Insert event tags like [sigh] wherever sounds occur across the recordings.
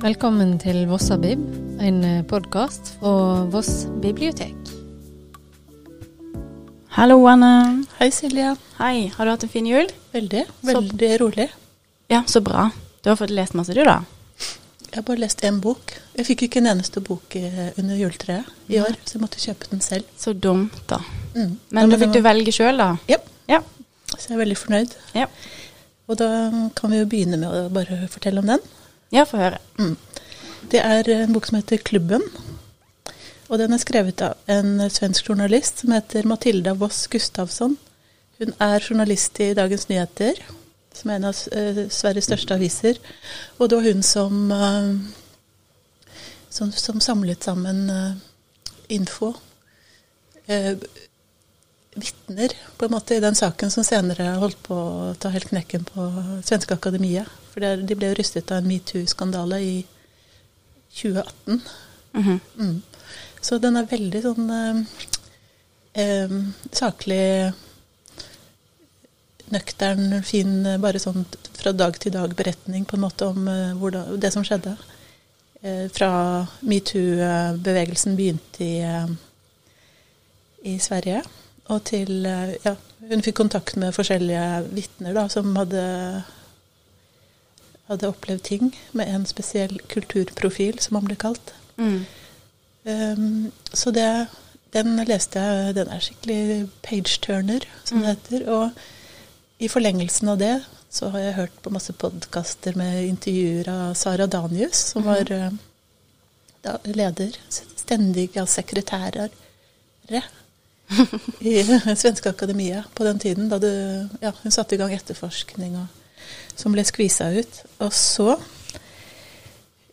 Velkommen til Vossabib, en podkast fra Voss bibliotek. Hallo, Anne. Hei, Silje. Hei, har du hatt en fin jul? Veldig. Veldig rolig. Ja, så bra. Du har fått lest masse, du, da? Jeg har bare lest én bok. Jeg fikk ikke en eneste bok eh, under juletreet i år, så jeg måtte kjøpe den selv. Så dumt, da. Mm. Men da fikk du velge sjøl, da? Ja, Ja. så jeg er veldig fornøyd. Ja, Og da kan vi jo begynne med å bare fortelle om den. Ja få høre. Mm. Det er en bok som heter Klubben. Og den er skrevet av en svensk journalist som heter Matilda Voss Gustavsson. Hun er journalist i Dagens Nyheter, som er en av eh, Sveriges største aviser. Og det var hun som, eh, som, som samlet sammen eh, info. Vitner, på en måte, i den saken som senere holdt på å ta helt knekken på Svenske Akademiet. For det, de ble jo rystet av en metoo-skandale i 2018. Mhm. Mm. Så den er veldig sånn eh, saklig, nøktern, fin, bare sånn fra dag til dag beretning på en måte om eh, det som skjedde. Eh, fra metoo-bevegelsen begynte i, eh, i Sverige, og til eh, ja, hun fikk kontakt med forskjellige vitner da, som hadde hadde opplevd ting med en spesiell kulturprofil, som han ble kalt. Mm. Um, så det, den leste jeg. Den er skikkelig page-turner, som det heter. Og i forlengelsen av det så har jeg hørt på masse podkaster med intervjuer av Sara Danius, som var eh, da, leder, stendige sekretærer [laughs] i Svenske Akademia på den tiden. Da det, ja, hun satte i gang etterforskning og, som ble skvisa ut. Og så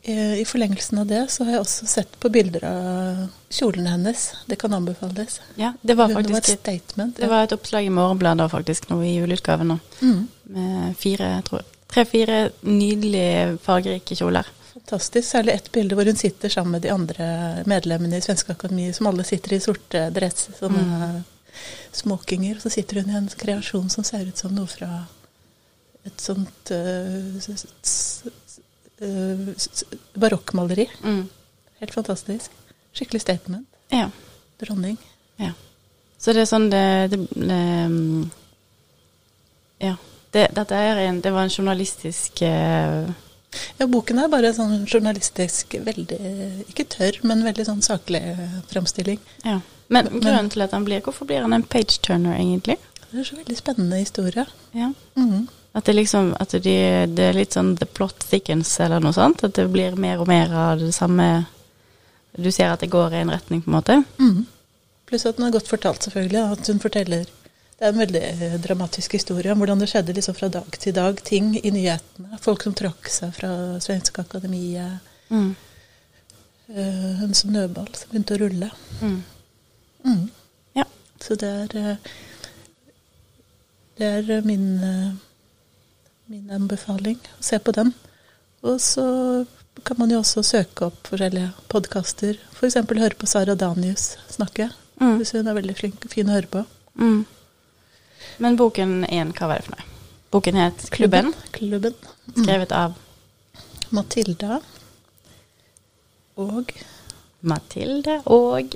eh, i forlengelsen av det så har jeg også sett på bilder av kjolene hennes. Det kan anbefales. Ja, det var faktisk var et statement. det var et oppslag i Morgenbladet faktisk nå i juleutgaven nå. mm, Med fire, tror jeg, tre-fire nydelige fargerike kjoler. Fantastisk. Særlig ett bilde hvor hun sitter sammen med de andre medlemmene i Svenske Akademi, som alle sitter i sorte dress, sånne smokinger. Og så sitter hun i en kreasjon som ser ut som noe fra et sånt uh, uh, barokkmaleri. Mm. Helt fantastisk. Skikkelig statement. Ja. Dronning. Ja. Så det er sånn det, det, det mm, Ja. Det, dette er en, det var en journalistisk eh, Ja, boken er bare sånn journalistisk veldig Ikke tørr, men veldig sånn saklig fremstilling. framstilling. Ja. Men grunnen til at han blir Hvorfor blir han en page turner, egentlig? Det er så veldig spennende historie. Ja. Mhm. At det liksom At det, det er litt sånn the plot thickens, eller noe sånt. At det blir mer og mer av det samme Du ser at det går i en retning, på en måte. Mhm. Pluss at den er godt fortalt, selvfølgelig. At hun forteller Det er en veldig eh, dramatisk historie om hvordan det skjedde liksom fra dag til dag. Ting i nyhetene. Folk som trakk seg fra Svenske Akademiet. Mm. eh, en snøball som begynte å rulle. Mm. Mm. Ja. Så det er eh, Det er min, min anbefaling å se på den. Og så kan man jo også søke opp forskjellige podkaster. F.eks. høre på Sara Danius snakke. Mm. Hvis hun er veldig flink fin å høre på. Mm. Men boken én, hva var det for noe? Boken het Klubben, Klubben. skrevet av Matilda og Matilda og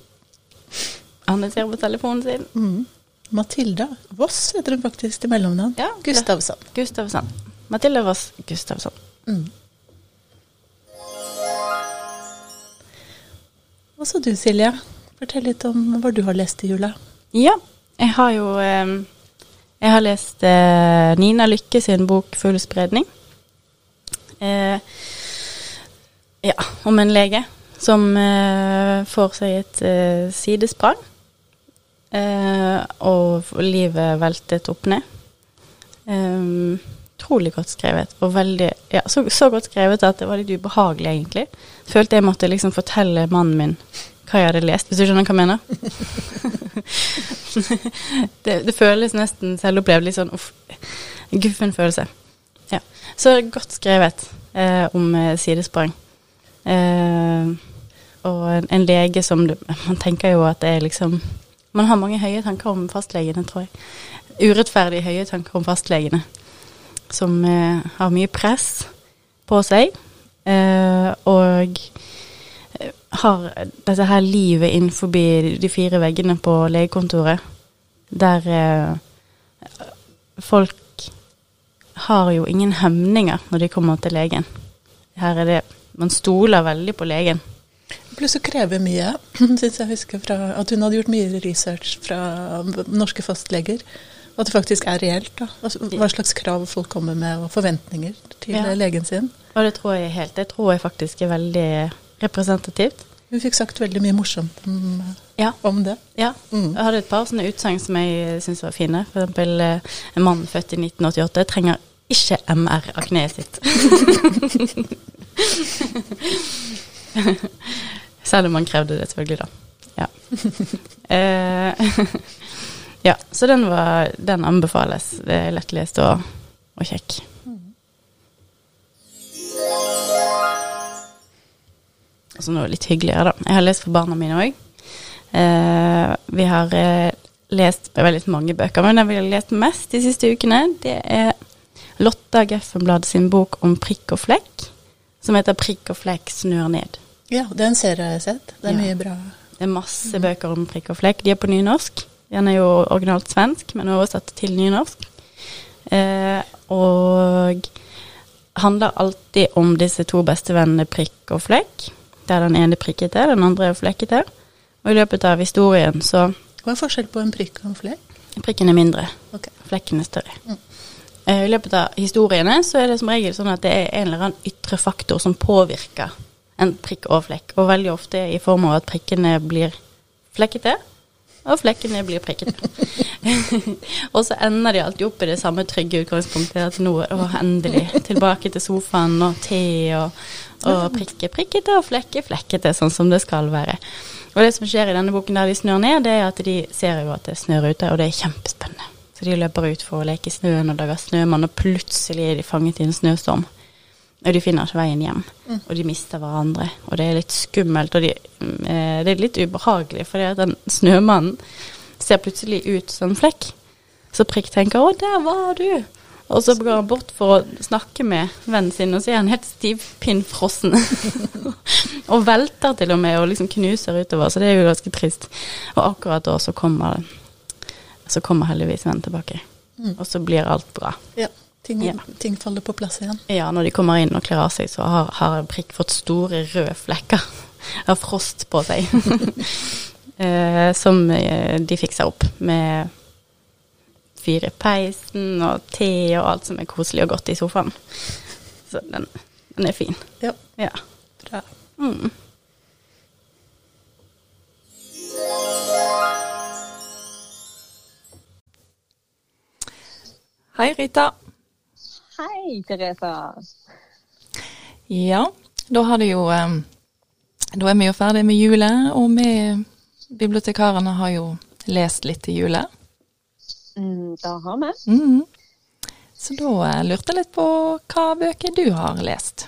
Anne ser på telefonen sin. mm, Matilda Voss heter hun faktisk til mellomnavn. Ja, Gustavsson. Gustavsson. Matilda Voss Gustavsson. Mm. Og så du, Silje. Fortell litt om hva du har lest i jula. Ja, jeg har jo eh, Jeg har lest eh, Nina Lykke sin bok 'Full spredning'. Eh, ja, om en lege som eh, får seg et eh, sidesprang. Eh, og livet veltet opp ned. Um, utrolig godt skrevet. Og veldig, ja, så, så godt skrevet at det var litt ubehagelig, egentlig. Følte jeg måtte liksom fortelle mannen min hva jeg hadde lest, hvis du skjønner hva jeg mener? [laughs] det, det føles nesten selvopplevd litt sånn uff, en guffen følelse. Ja. Så godt skrevet eh, om eh, sidesprang. Eh, og en, en lege som du, Man tenker jo at det er liksom Man har mange høye tanker om fastlegene, tror jeg. Urettferdig høye tanker om fastlegene. Som eh, har mye press på seg. Eh, og har dette her livet innenfor de fire veggene på legekontoret, der eh, folk har jo ingen hemninger når de kommer til legen. Her er det Man stoler veldig på legen. Pluss å kreve mye, [clears throat] syns jeg husker fra at hun hadde gjort mye research fra norske fastleger. At det faktisk er reelt. da. Altså, hva slags krav folk kommer med, og forventninger til Ja. legen sin. Og det tror jeg helt. Det tror jeg faktisk er veldig representativt. Hun fikk sagt veldig mye morsomt om, Ja. om det. Ja. Mm. Jeg hadde et par sånne utsagn som jeg syns var fine. Eksempel eh, en mann født i 1988 trenger ikke MR av kneet sitt. [laughs] Selv om han krevde det, selvfølgelig, da. Ja. Eh, [laughs] ja, så den, var, den anbefales. Det er lettlest og, og kjekk. Og så noe litt hyggeligere, da. Jeg har lest for barna mine òg. Eh, vi har eh, lest veldig mange bøker, men den vi har lest mest de siste ukene, det er Lotta Geffenblad sin bok om prikk og flekk, som heter 'Prikk og flekk snur ned'. Ja, det er en serie jeg sett. Det er Ja. mye bra. Det er masse bøker om prikk og flekk. De er på nynorsk. Den er jo originalt svensk, men oversatt til nynorsk. Eh, og handler alltid om disse to bestevennene prikk og flekk. Der den ene prikket er, den andre er flekket er. Og i løpet av historien så Hva er forskjell på en prikk og en flekk? Prikken er mindre, Okay. flekken er større. Mm. Eh, I løpet av historiene så er det som regel sånn at det er en eller annen ytre faktor som påvirker en prikk og flekk, og veldig ofte i form av at prikkene blir flekkete, og flekkene blir prikkete. [laughs] og så ender de alltid opp i det samme trygge utgangspunktet, at nå å, endelig tilbake til sofaen og te og, og prikke prikkete og flekke flekkete, sånn som det skal være. Og det som skjer i denne boken der de snør ned, det er at de ser jo at det snør ute, og det er kjempespennende. Så de løper ut for å leke i snøen og lager snømann, og plutselig er de fanget i en snøstorm. Og de finner ikke veien hjem, og de mister hverandre. Og det er litt skummelt, og de, eh, det er litt ubehagelig, for den snømannen ser plutselig ut som en flekk. Så Prikk tenker 'Å, der var du'. Og så går han bort for å snakke med vennen sin, og så er han helt stivpinnfrossen. [laughs] og velter til og med, og liksom knuser utover, så det er jo ganske trist. Og akkurat da så kommer, så kommer heldigvis vennen tilbake. Og så blir alt bra. Ja, ting, Ja. ting faller på plass igjen. Ja, når de kommer inn og kler av seg, så har, har Prikk fått store røde flekker [laughs] av frost på seg. [laughs] eh, som eh, de fikser opp med fyr i peisen og te og alt som er koselig og godt i sofaen. Så den, den er fin. Ja, Ja. bra. Mm. Hei, Rita. Hei, Teresa. Ja, da har det jo Da er vi jo ferdig med julet, og vi bibliotekarene har jo lest litt til julet. Mm, da har vi. Mhm. Så da lurte jeg litt på hva bøker du har lest.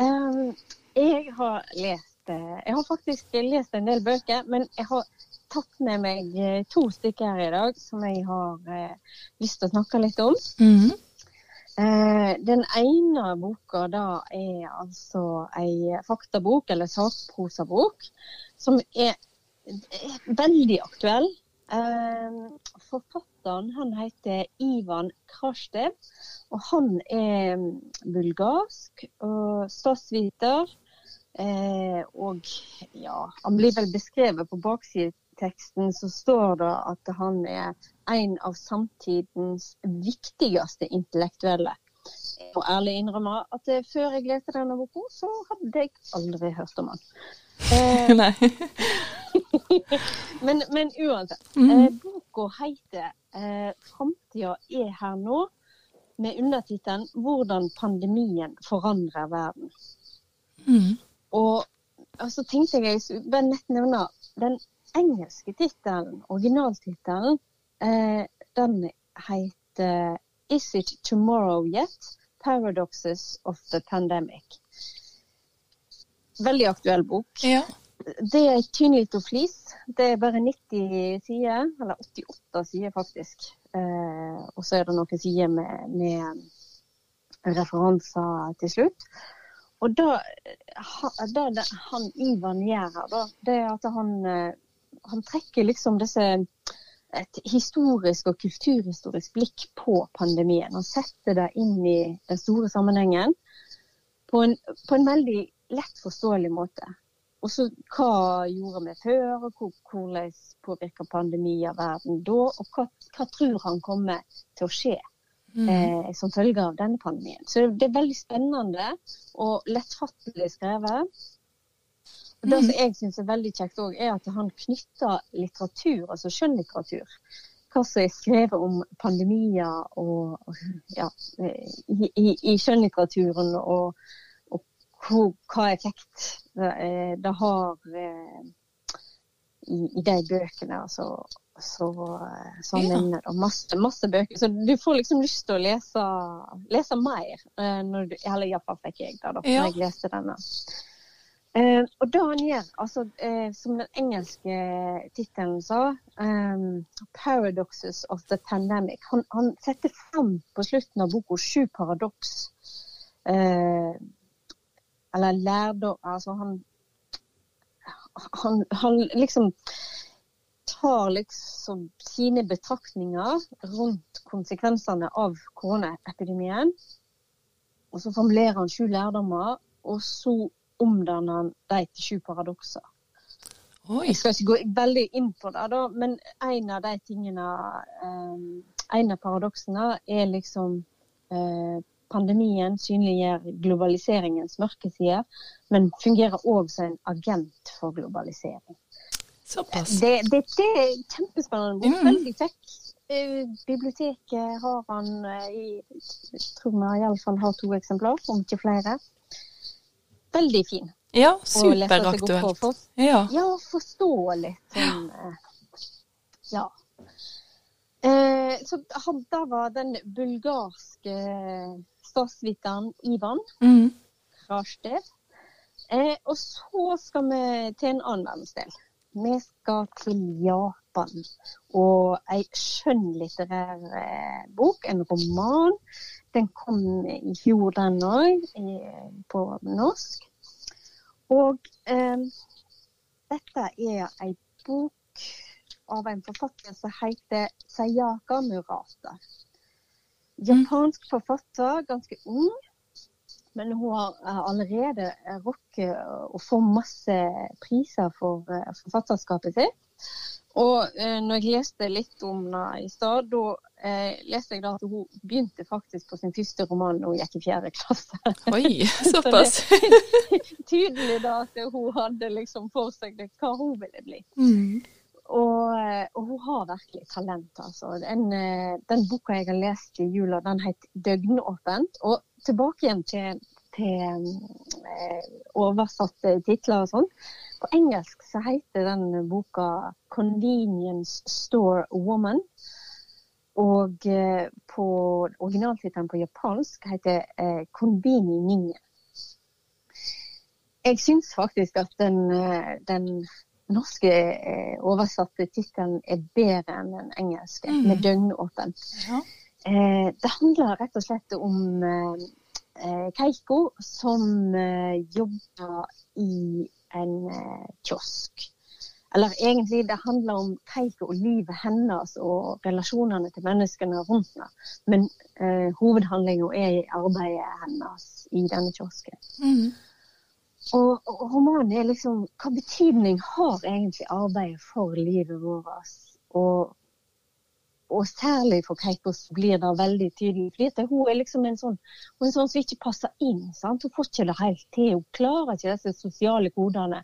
Um, jeg har lest eh, Jeg har faktisk lest en del bøker, men jeg har tatt med meg eh, to stykker i dag som jeg har eh, lyst til å snakke litt om. Mhm. Eh, den ene boka da er altså ei faktabok, eller sakprosabok, som er, er veldig aktuell. Eh, forfatteren han heter Ivan Krasjtev, og han er mm, bulgarsk og statsviter. Eh, og ja, han blir vel beskrevet på baksideteksten, så står det at han er en av samtidens viktigste intellektuelle. Jeg må ærlig innrømme at før jeg leste denne boka, så hadde jeg aldri hørt om han. Eh, [laughs] Nei. [laughs] men, men uansett. Mm. Eh, boka heter eh, 'Framtida er her nå', med undertittelen 'Hvordan pandemien forandrer verden'. Mm. Og så tenkte jeg jeg bare nett nevne den engelske tittelen, originaltittelen. Eh, den heter 'Is it tomorrow yet? Paradoxes of the Pandemic'. Veldig aktuell bok. Ja. Det er tynn liten flis. Det er bare 90 sider, eller 88 sider faktisk. Eh, og så er det noen sider med, med referanser til slutt. og da, da det han Ivan gjør da, det er at han, eh, han trekker liksom disse et historisk og kulturhistorisk blikk på pandemien. Han setter det inn i den store sammenhengen på en, på en veldig lett forståelig måte. Og så hva gjorde vi før, og hvor- hvordan påvirker pandemier verden da, og hva, hva tror han kommer til å skje eh, som følge av denne pandemien. Så det er veldig spennende og lettfattelig skrevet. Og Det som jeg syns er veldig kjekt òg, er at han knytter litteratur, altså skjønnlitteratur, hva som er skrevet om pandemier og, ja, i, i, i skjønnlitteraturen, og hvor, hva effekt det, eh, har eh, i, i de bøkene. Altså, så, sånn Ja. da masse, masse bøker. Så du får liksom lyst til å lese, lese mer. eh, Når du, eller iallfall fikk jeg det da Ja. når jeg leste denne. Eh, og det han gjør, altså, eh, som den engelske tittelen sa, ehm, 'Paradoxes of the Pandemic'. Han, han setter fram på slutten av boka sju paradoks. Eller lærdom Altså, han, han, han liksom tar liksom sine betraktninger rundt konsekvensene av koronaepidemien. Og så formulerer han sju lærdommer, og så omdanner han de til sju paradokser. Oi. Jeg skal ikke gå veldig inn på det, da, men en av de tingene um, En av paradoksene er liksom eh, Pandemien synliggjør globaliseringens mørke sider, men fungerer òg som en agent for globalisering. Såpass. Det, det, det er kjempespennende bok. Mm. Veldig kjekk. Eh, Biblioteket har han eh, i Jeg tror vi iallfall har to eksemplar, om ikke flere. Veldig fin. Ja, superaktuelt. For, Ja. ja, forstå litt sånn eh, Ja. Eh, så han, da var den bulgarske statsviteren Ivan Mm. Rashdev. Eh, og så skal vi til en annen verdensdel. Vi skal til Japan. Og ei skjønnlitterær eh, bok, en roman. Den kom i fjor, den òg, på norsk. Og eh, dette er ei bok av en forfatter som heter Sayaka Murata. Japansk forfatter, ganske ung. Men hun har eh, allerede rukket å få masse priser for eh, forfatterskapet sitt. Og eh, når jeg leste litt om henne i stad, da eh, leste jeg da at hun begynte faktisk på sin første roman da hun gikk i fjerde klasse. Oi, [laughs] såpass. [laughs] Tydelig da at hun hadde liksom for seg det, hva hun ville bli. Mm. Og, eh, og hun har virkelig talent, altså. Den, eh, den boka jeg har lest i jula, den heter 'Døgnåpent'. Og tilbake igjen til, til eh, oversatte titler og sånn. På engelsk så heter den boka 'Convenience Store Woman'. Og på originaltittelen på japansk heter eh, 'Konbini Ninja'. Jeg syns faktisk at den, eh, den norske eh, oversatte tittelen er bedre enn den engelske, mm. med døgnåpen. Ja. Eh, det handler rett og slett om eh, eh, Keiko som eh, jobber i en eh, kiosk. Eller egentlig, det handler om Keiko og livet hennes og relasjonene til menneskene rundt henne. Men eh, hovedhandlinga er i arbeidet hennes i denne kiosken. Mm. Og, og romanen er liksom Hva betydning har egentlig arbeidet for livet vårt? Og, og særlig for Keikos blir det veldig tydelig. fordi hun er liksom en sånn, en sånn som ikke passer inn. sant? Hun får ikke det helt til. Hun klarer ikke disse sosiale kodene.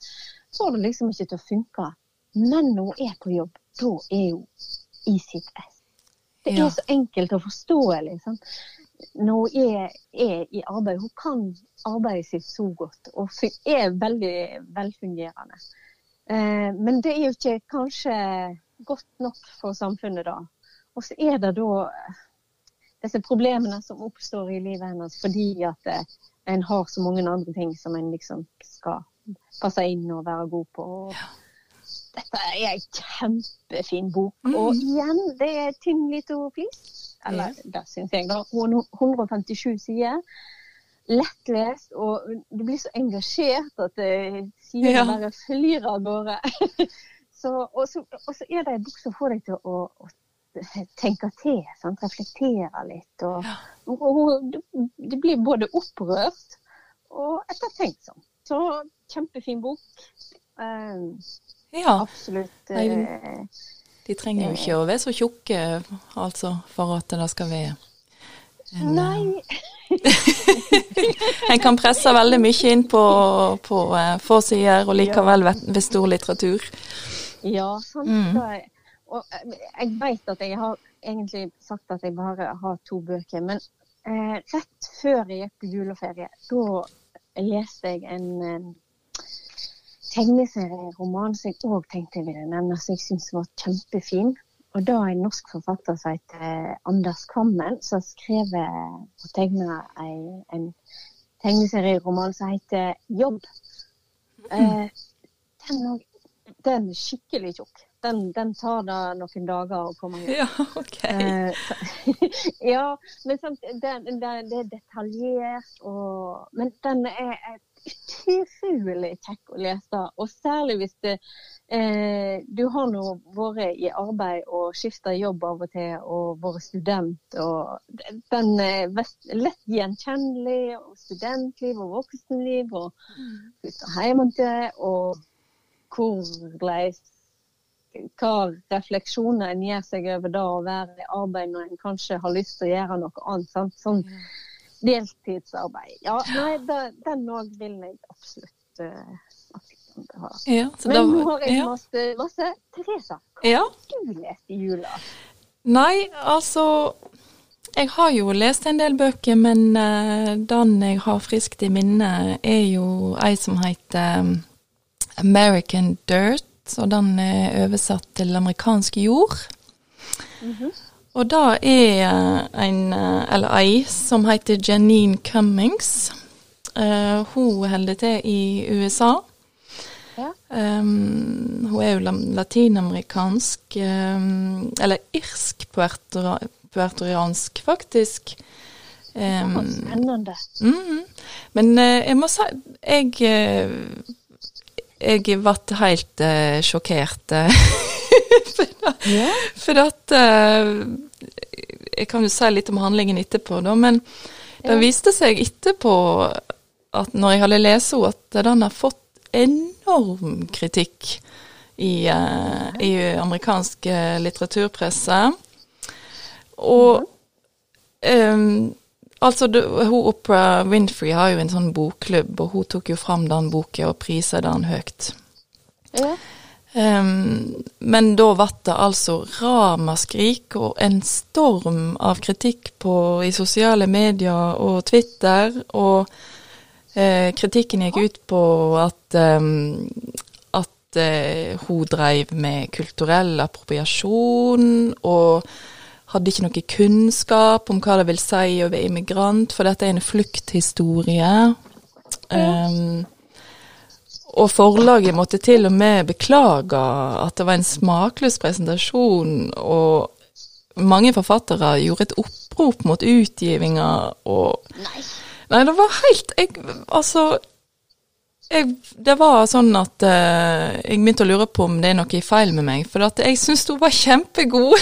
Får det liksom ikke til å funke. Men når hun er på jobb, da er hun i sitt ess. Det Ja. er så enkelt og forståelig. sant? Når hun er, er i arbeid, hun kan arbeidet sitt så godt og er veldig velfungerende. Eh, men det er jo ikke kanskje godt nok for samfunnet da. Og så er det da eh, disse problemene som oppstår i livet hennes fordi at eh, en har så mange andre ting som en liksom skal passe inn og være god på. Og Dette er en kjempefin bok. Og igjen, det er tynn liten flis. Eller det syns jeg, da. 157 sider. lettlest, og du blir så engasjert at sidene Ja. bare flyr av gårde. [laughs] så, og, så, er det en bok som får deg til å, å tenke til, sant? reflektere litt. Og, og, og du blir både opprørt og ettertenksom. Så kjempefin bok. Uh, Ja, absolutt. Eh, de trenger jo ikke å være så tjukke, altså, for at det skal være en, Nei, [laughs] En kan presse veldig mye inn på, på eh, få sider, og likevel ved, stor litteratur. Ja, sant. Mm. Og eh, jeg vet at jeg har egentlig sagt at jeg bare har to bøker, men eh, rett før jeg gikk på juleferie, da leste jeg en eh, tegneserieroman som jeg òg tenkte jeg ville nevne, som jeg syns var kjempefin. Og da en norsk forfatter som heter Anders Kvammen, som har skrevet og tegna en tegneserieroman som heter Jobb. Eh, den, den er skikkelig tjukk. Den, den tar da noen dager å komme gjennom. [laughs] Ja, ok. Eh, så- [laughs] ja, men samt, det, det, det er detaljert, og, men den er, er utrolig kjekk å lese. Og særlig hvis det, eh, du har nå vært i arbeid og skifta jobb av og til, og vært student. og Den er lett gjenkjennelig. og Studentliv og voksenliv og flytte hjemmefra. Og hvordan hva refleksjoner en gjør seg over det å være i arbeid når en kanskje har lyst til å gjøre noe annet. Sånn deltidsarbeid. Ja, nei, da, den òg vil jeg absolutt uh, ha. Ja, så Men da- nå har jeg ja. masse, masse Teresa, ja. du lest i jula? Nei, altså Jeg har jo lest en del bøker, men eh, den jeg har friskt i minne, er jo ei som heter um, American Dirt, og den er oversatt til amerikansk jord. Og da er en, eh, eller ei, som heter Janine Cummings. Uh, hun holder til i USA. Ja. Um, hun er jo latinamerikansk, um, eller irsk-puertoriansk, faktisk. Det var Um, spennende. Mhm. Men uh, jeg må si Jeg eh, jeg ble helt uh, sjokkert. eh, [laughs] for, Ja. for at eh, Jeg kan jo si litt om handlingen etterpå, da, men det viste seg etterpå at når jeg hadde lest henne, at den har fått enorm kritikk i, uh, i amerikansk eh, litteraturpresse. Og um, altså, du, hun Oprah Winfrey har jo en sånn bokklubb, og hun tok jo fram den boka og priset den høyt. Ja. Ehm, men da ble det altså ramaskrik og en storm av kritikk på, i sosiale medier og Twitter, og uh, kritikken gikk ut på at, um, at uh, hun drev med kulturell appropriasjon, og hadde ikke noe kunnskap om hva det vil si å være immigrant, for dette er en flukthistorie. Ehm, og forlaget måtte til og med beklage at det var en smakløs presentasjon, og mange forfattere gjorde et opprop mot utgivinga, og Nei. Nei, det var helt jeg, Altså jeg, Det var sånn at uh, jeg begynte å lure på om det er noe feil med meg, for jeg syns hun var kjempegod.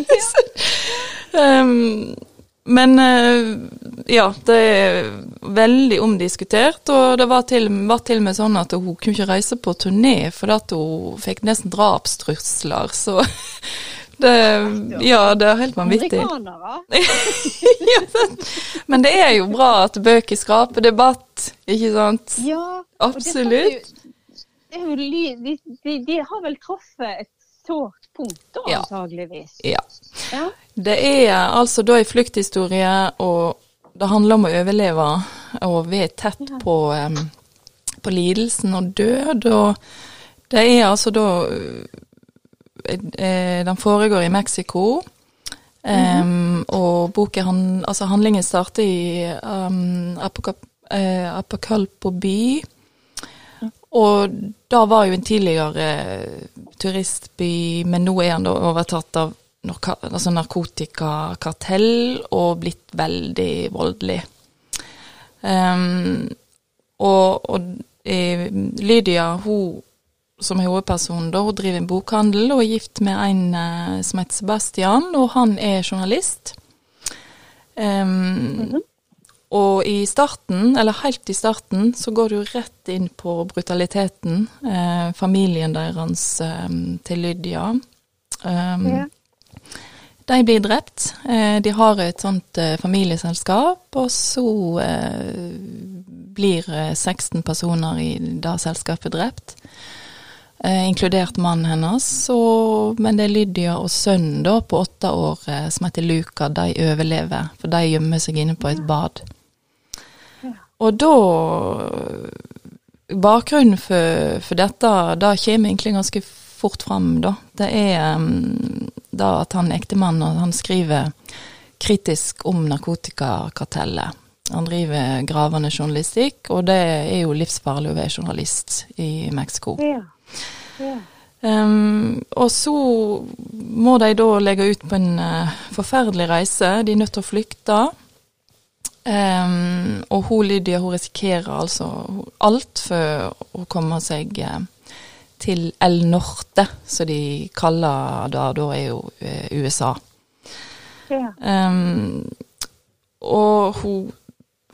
[laughs] um, [laughs] men eh, ja, det er veldig omdiskutert, og det var til, var til og med sånn at hun kunne ikke reise på turné fordi at hun fikk nesten drapstrusler, så [laughs] det, Ja, det er helt vanvittig. [laughs] Ja. Men det er jo bra at bøker skaper debatt, ikke sant? Ja. det Absolutt. jo- Det jo, li- de, de, de har vel truffet et sårt punkt, Ja. antageligvis. Ja. Ja. Det er altså da en flukthistorie, og det handler om å overleve og vi er tett på, um, på lidelsen og død. Og det er altså da eh, Den foregår i Mexico. em, og boken, han, altså handlingen starter i um, Apoka- eh, Apokalpo by. Og da var jo en tidligere turistby, men nå er han da overtatt av narka altså narkotikakartell og blitt veldig voldelig. Um, og, og eh, Lydia, hun som er hovedpersonen, da, hun driver en bokhandel og er gift med en eh, som heter Sebastian, og han er journalist. Um, Og i starten, eller helt i starten, så går du rett inn på brutaliteten. Eh, familien deres eh, til Lydia. Um, Ja. De blir drept. Eh, de har et sånt eh, familieselskap, og så eh, blir eh, 16 personer i det selskapet drept. Eh, inkludert mannen hennes. Og, men det er Lydia og sønnen da, på åtte år som heter Luca, de overlever. For de gjemmer seg inne på et bad. Og da Bakgrunnen for, for dette, da kommer egentlig ganske fort fram, da. Det er um, da at han ektemannen han skriver kritisk om narkotikakartellet. Han driver gravende journalistikk, og det er jo livsfarlig å være journalist i Mexico. Ja. Ja. Um, og så må de da legge ut på en uh, forferdelig reise. De er nødt til å flykte. Um, og hun Lydia hun risikerer altså alt for å komme seg eh, til El Norte, som de kaller det. Da er jo eh, USA. Ja. Um, og hun,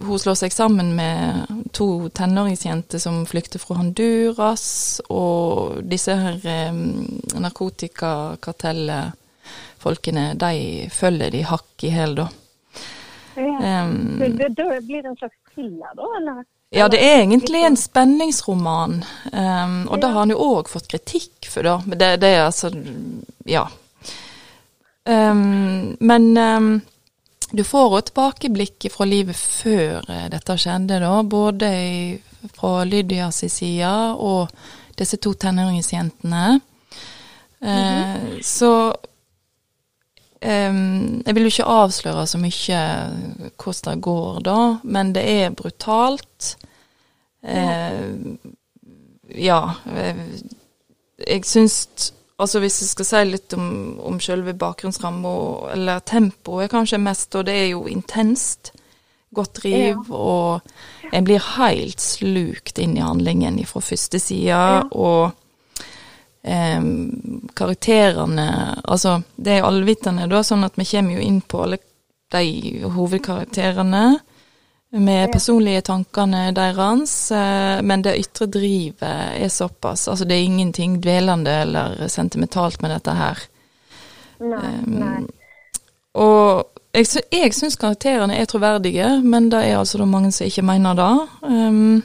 hun slår seg sammen med to tenåringsjenter som flykter fra Honduras, og disse her um, narkotikakartellfolkene, de følger de hakk i hæl, da. Ja. Um, det, det, blir en slags thriller, da? Eller? ja, det er egentlig en spenningsroman, um, og det har han jo òg fått kritikk for, da. Men det, det er altså Ja. Um, men um, du får òg tilbakeblikk fra livet før eh, dette skjedde, da. Både i, fra Lydias side og disse to tenåringsjentene. Eh, så em, Jeg vil jo ikke avsløre så mye hvordan det går da, men det er brutalt. Uh, ja. eh, Jeg syns Altså Hvis jeg skal si litt om, om selve bakgrunnsramma, eller tempoet kanskje mest, og det er jo intenst. Godt driv, og en blir helt slukt inn i handlingen fra første side, og em, karakterene Altså, det er allvitende, da, sånn at vi kommer jo inn på alle de hovedkarakterene med personlige tankene deres, eh, men det ytre drivet er såpass. Altså, det er ingenting dvelende eller sentimentalt med dette her. Nei. Um, nei. Og jeg, jeg syns karakterene er troverdige, men det er altså mange som ikke mener det. Um,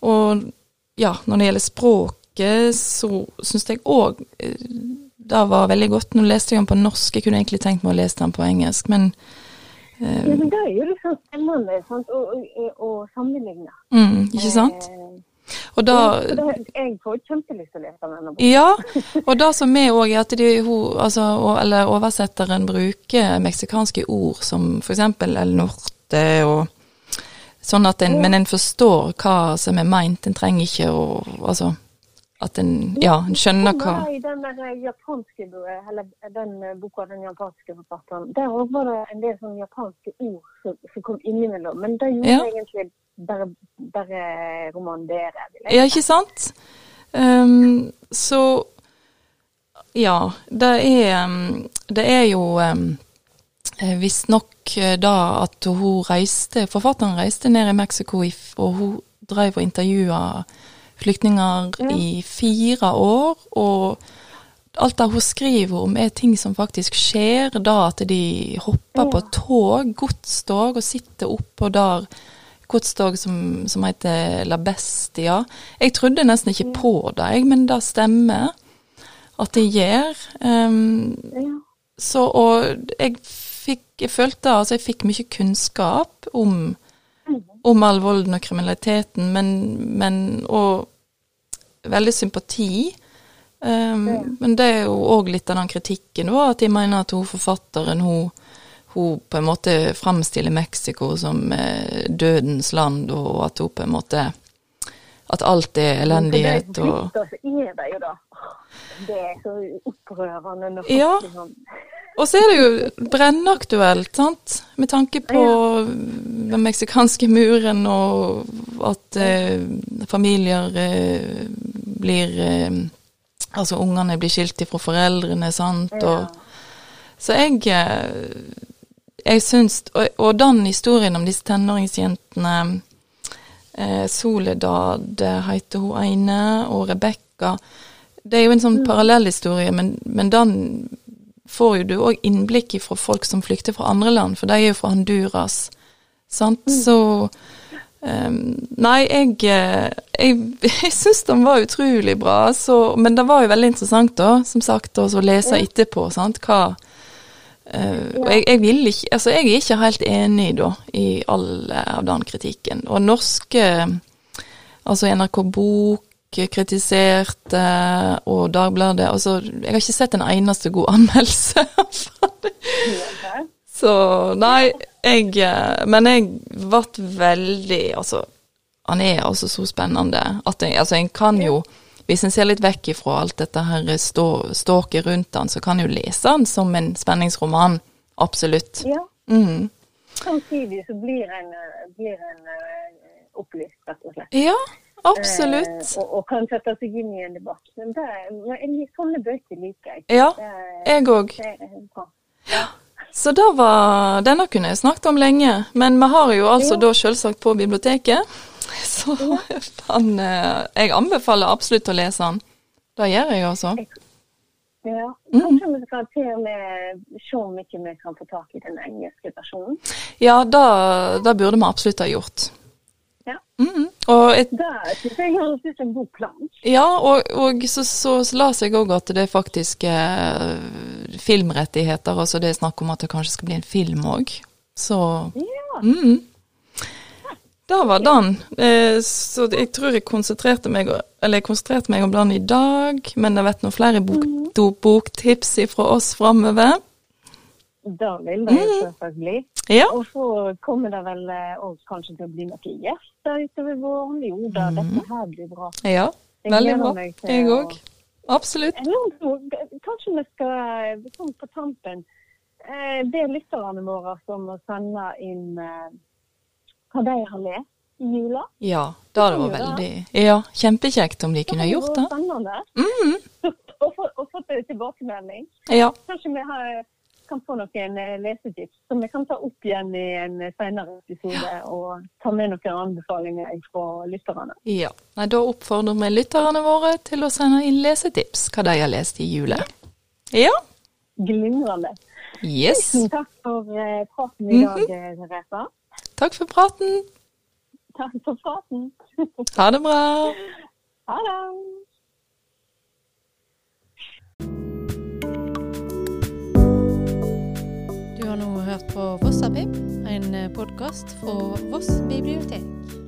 og ja, når det gjelder språket, så syns jeg òg det var veldig godt. Nå leste jeg den på norsk, jeg kunne egentlig tenkt meg å lese den på engelsk, men Ja, men det er jo liksom spennende sant? å, å, å sammenligne. mm, Ikke sant? Eh, Og da jeg får kjempelyst til å lese denne boken. Ja, og det som er òg, er at de, hun, altså, eller oversetteren bruker meksikanske ord som eksempel el norte og sånn at en, Men en forstår hva som er meint, en trenger ikke å Altså at en Ja, en skjønner hva I den der japanske eller den eh, boka den japanske forfatteren, der òg var det en del sånne japanske ord som, som kom innimellom. Men det gjorde Ja. egentlig bare, bare romanen bedre. Ja, ikke sant? Um, så Ja, det er um, Det er jo um, visstnok eh, da at hun reiste Forfatteren reiste ned i Mexico, og hun drev og intervjua flyktninger i fire år. Og alt det hun skriver om, er ting som faktisk skjer. Da at de hopper på tog, godstog, og sitter oppå der godstog som, som heter La Bestia. Jeg trodde nesten ikke på det, men det stemmer at det gjør. Um, Ja. så, og jeg fikk, jeg følte altså jeg fikk mye kunnskap om, om all volden og kriminaliteten, men, men og veldig sympati. Um, Men det er jo òg litt av den kritikken, da, at de mener at hun forfatteren hun, hun på en måte framstiller Mexico som eh, dødens land, og at hun på en måte At alt er elendighet og så er det jo da. Det er så opprørende Ja. liksom Og så er det jo brennaktuelt, sant. Med tanke på den meksikanske muren og at eh, familier eh, blir eh, Altså ungene blir skilt fra foreldrene, sant. Og, så jeg eh, jeg syns og, og den historien om disse tenåringsjentene eh, Soledad heter hun ene, og Rebekka Det er jo en sånn parallellhistorie, men, men den får jo du òg innblikk fra folk som flykter fra andre land, for de er jo fra Honduras. Sant? Så um, Nei, jeg, jeg, [laughs] jeg syns den var utrolig bra, så, men det var jo veldig interessant, da, som sagt, å lese etterpå. sant, hva Uh, og jeg, jeg, vil ikke Altså, jeg er ikke helt enig, da, i all av den kritikken. Og norske Altså NRK Bok kritiserte, og Dagbladet Altså, jeg har ikke sett en eneste god [laughs] anmeldelse. Så nei, jeg Men jeg ble veldig Altså, han er altså så spennende at jeg, altså, en kan jo hvis en ser litt vekk ifra alt dette her ståket rundt han, så kan en jo lese han som en spenningsroman. Absolutt. Ja. Mm. Samtidig så blir en, blir en opplyst, rett og slett. Ja, absolutt. Eh, og, og, kan sette seg inn i en debatt. Men det, sånne bøker liker jeg. Ja, jeg òg. Ja. Så da var Denne kunne jeg snakket om lenge, men vi har jo altså ja. da selvsagt på biblioteket. [laughs] Så han, jeg anbefaler absolutt å lese den. Det gjør jeg, altså. Ja, Kanskje vi skal til og med se om ikke vi kan få tak i den engelske versjonen? Ja, det burde vi absolutt ha gjort. Ja. Mm, og et, det syns jeg høres ut som en god plan. Ja, og, og så, så, så las jeg òg at det er faktisk eh, filmrettigheter. Altså det er snakk om at det kanskje skal bli en film òg. Så ja. Mm, det var den. Eh, så jeg tror jeg konsentrerte meg eller jeg konsentrerte meg om den i dag, men det vet noen flere bok, mm. boktips fra oss framover. Det vil det mm. selvfølgelig. Ja. Og så kommer det vel òg eh, kanskje til å bli noen gjester utover våren. Jo da, mm. dette her blir bra. Ja, veldig bra. Jeg òg. Absolutt. Kanskje vi skal, sånn på tampen, eh, be lytterne våre om å sende inn hva de har lest i jula. Ja, det hadde vært veldig Ja, kjempekjekt om de kunne gjort det. Spennende. Mm. [laughs] og fått tilbakemelding. Ja. Kanskje vi har, kan få noen eh, lesetips som vi kan ta opp igjen i en senere episode, ja. og ta med noen anbefalinger fra lytterne. Ja, Nei, Da oppfordrer vi lytterne våre til å sende inn lesetips, hva de har lest i jule. Ja. Glimrende. Yes. Tusen takk for uh, praten i dag, mm -hmm. Therese. Takk for praten. Takk for praten. [laughs] Ha det bra. Ha det. Du har nå hørt på Vossapip, en podkast fra Voss bibliotek.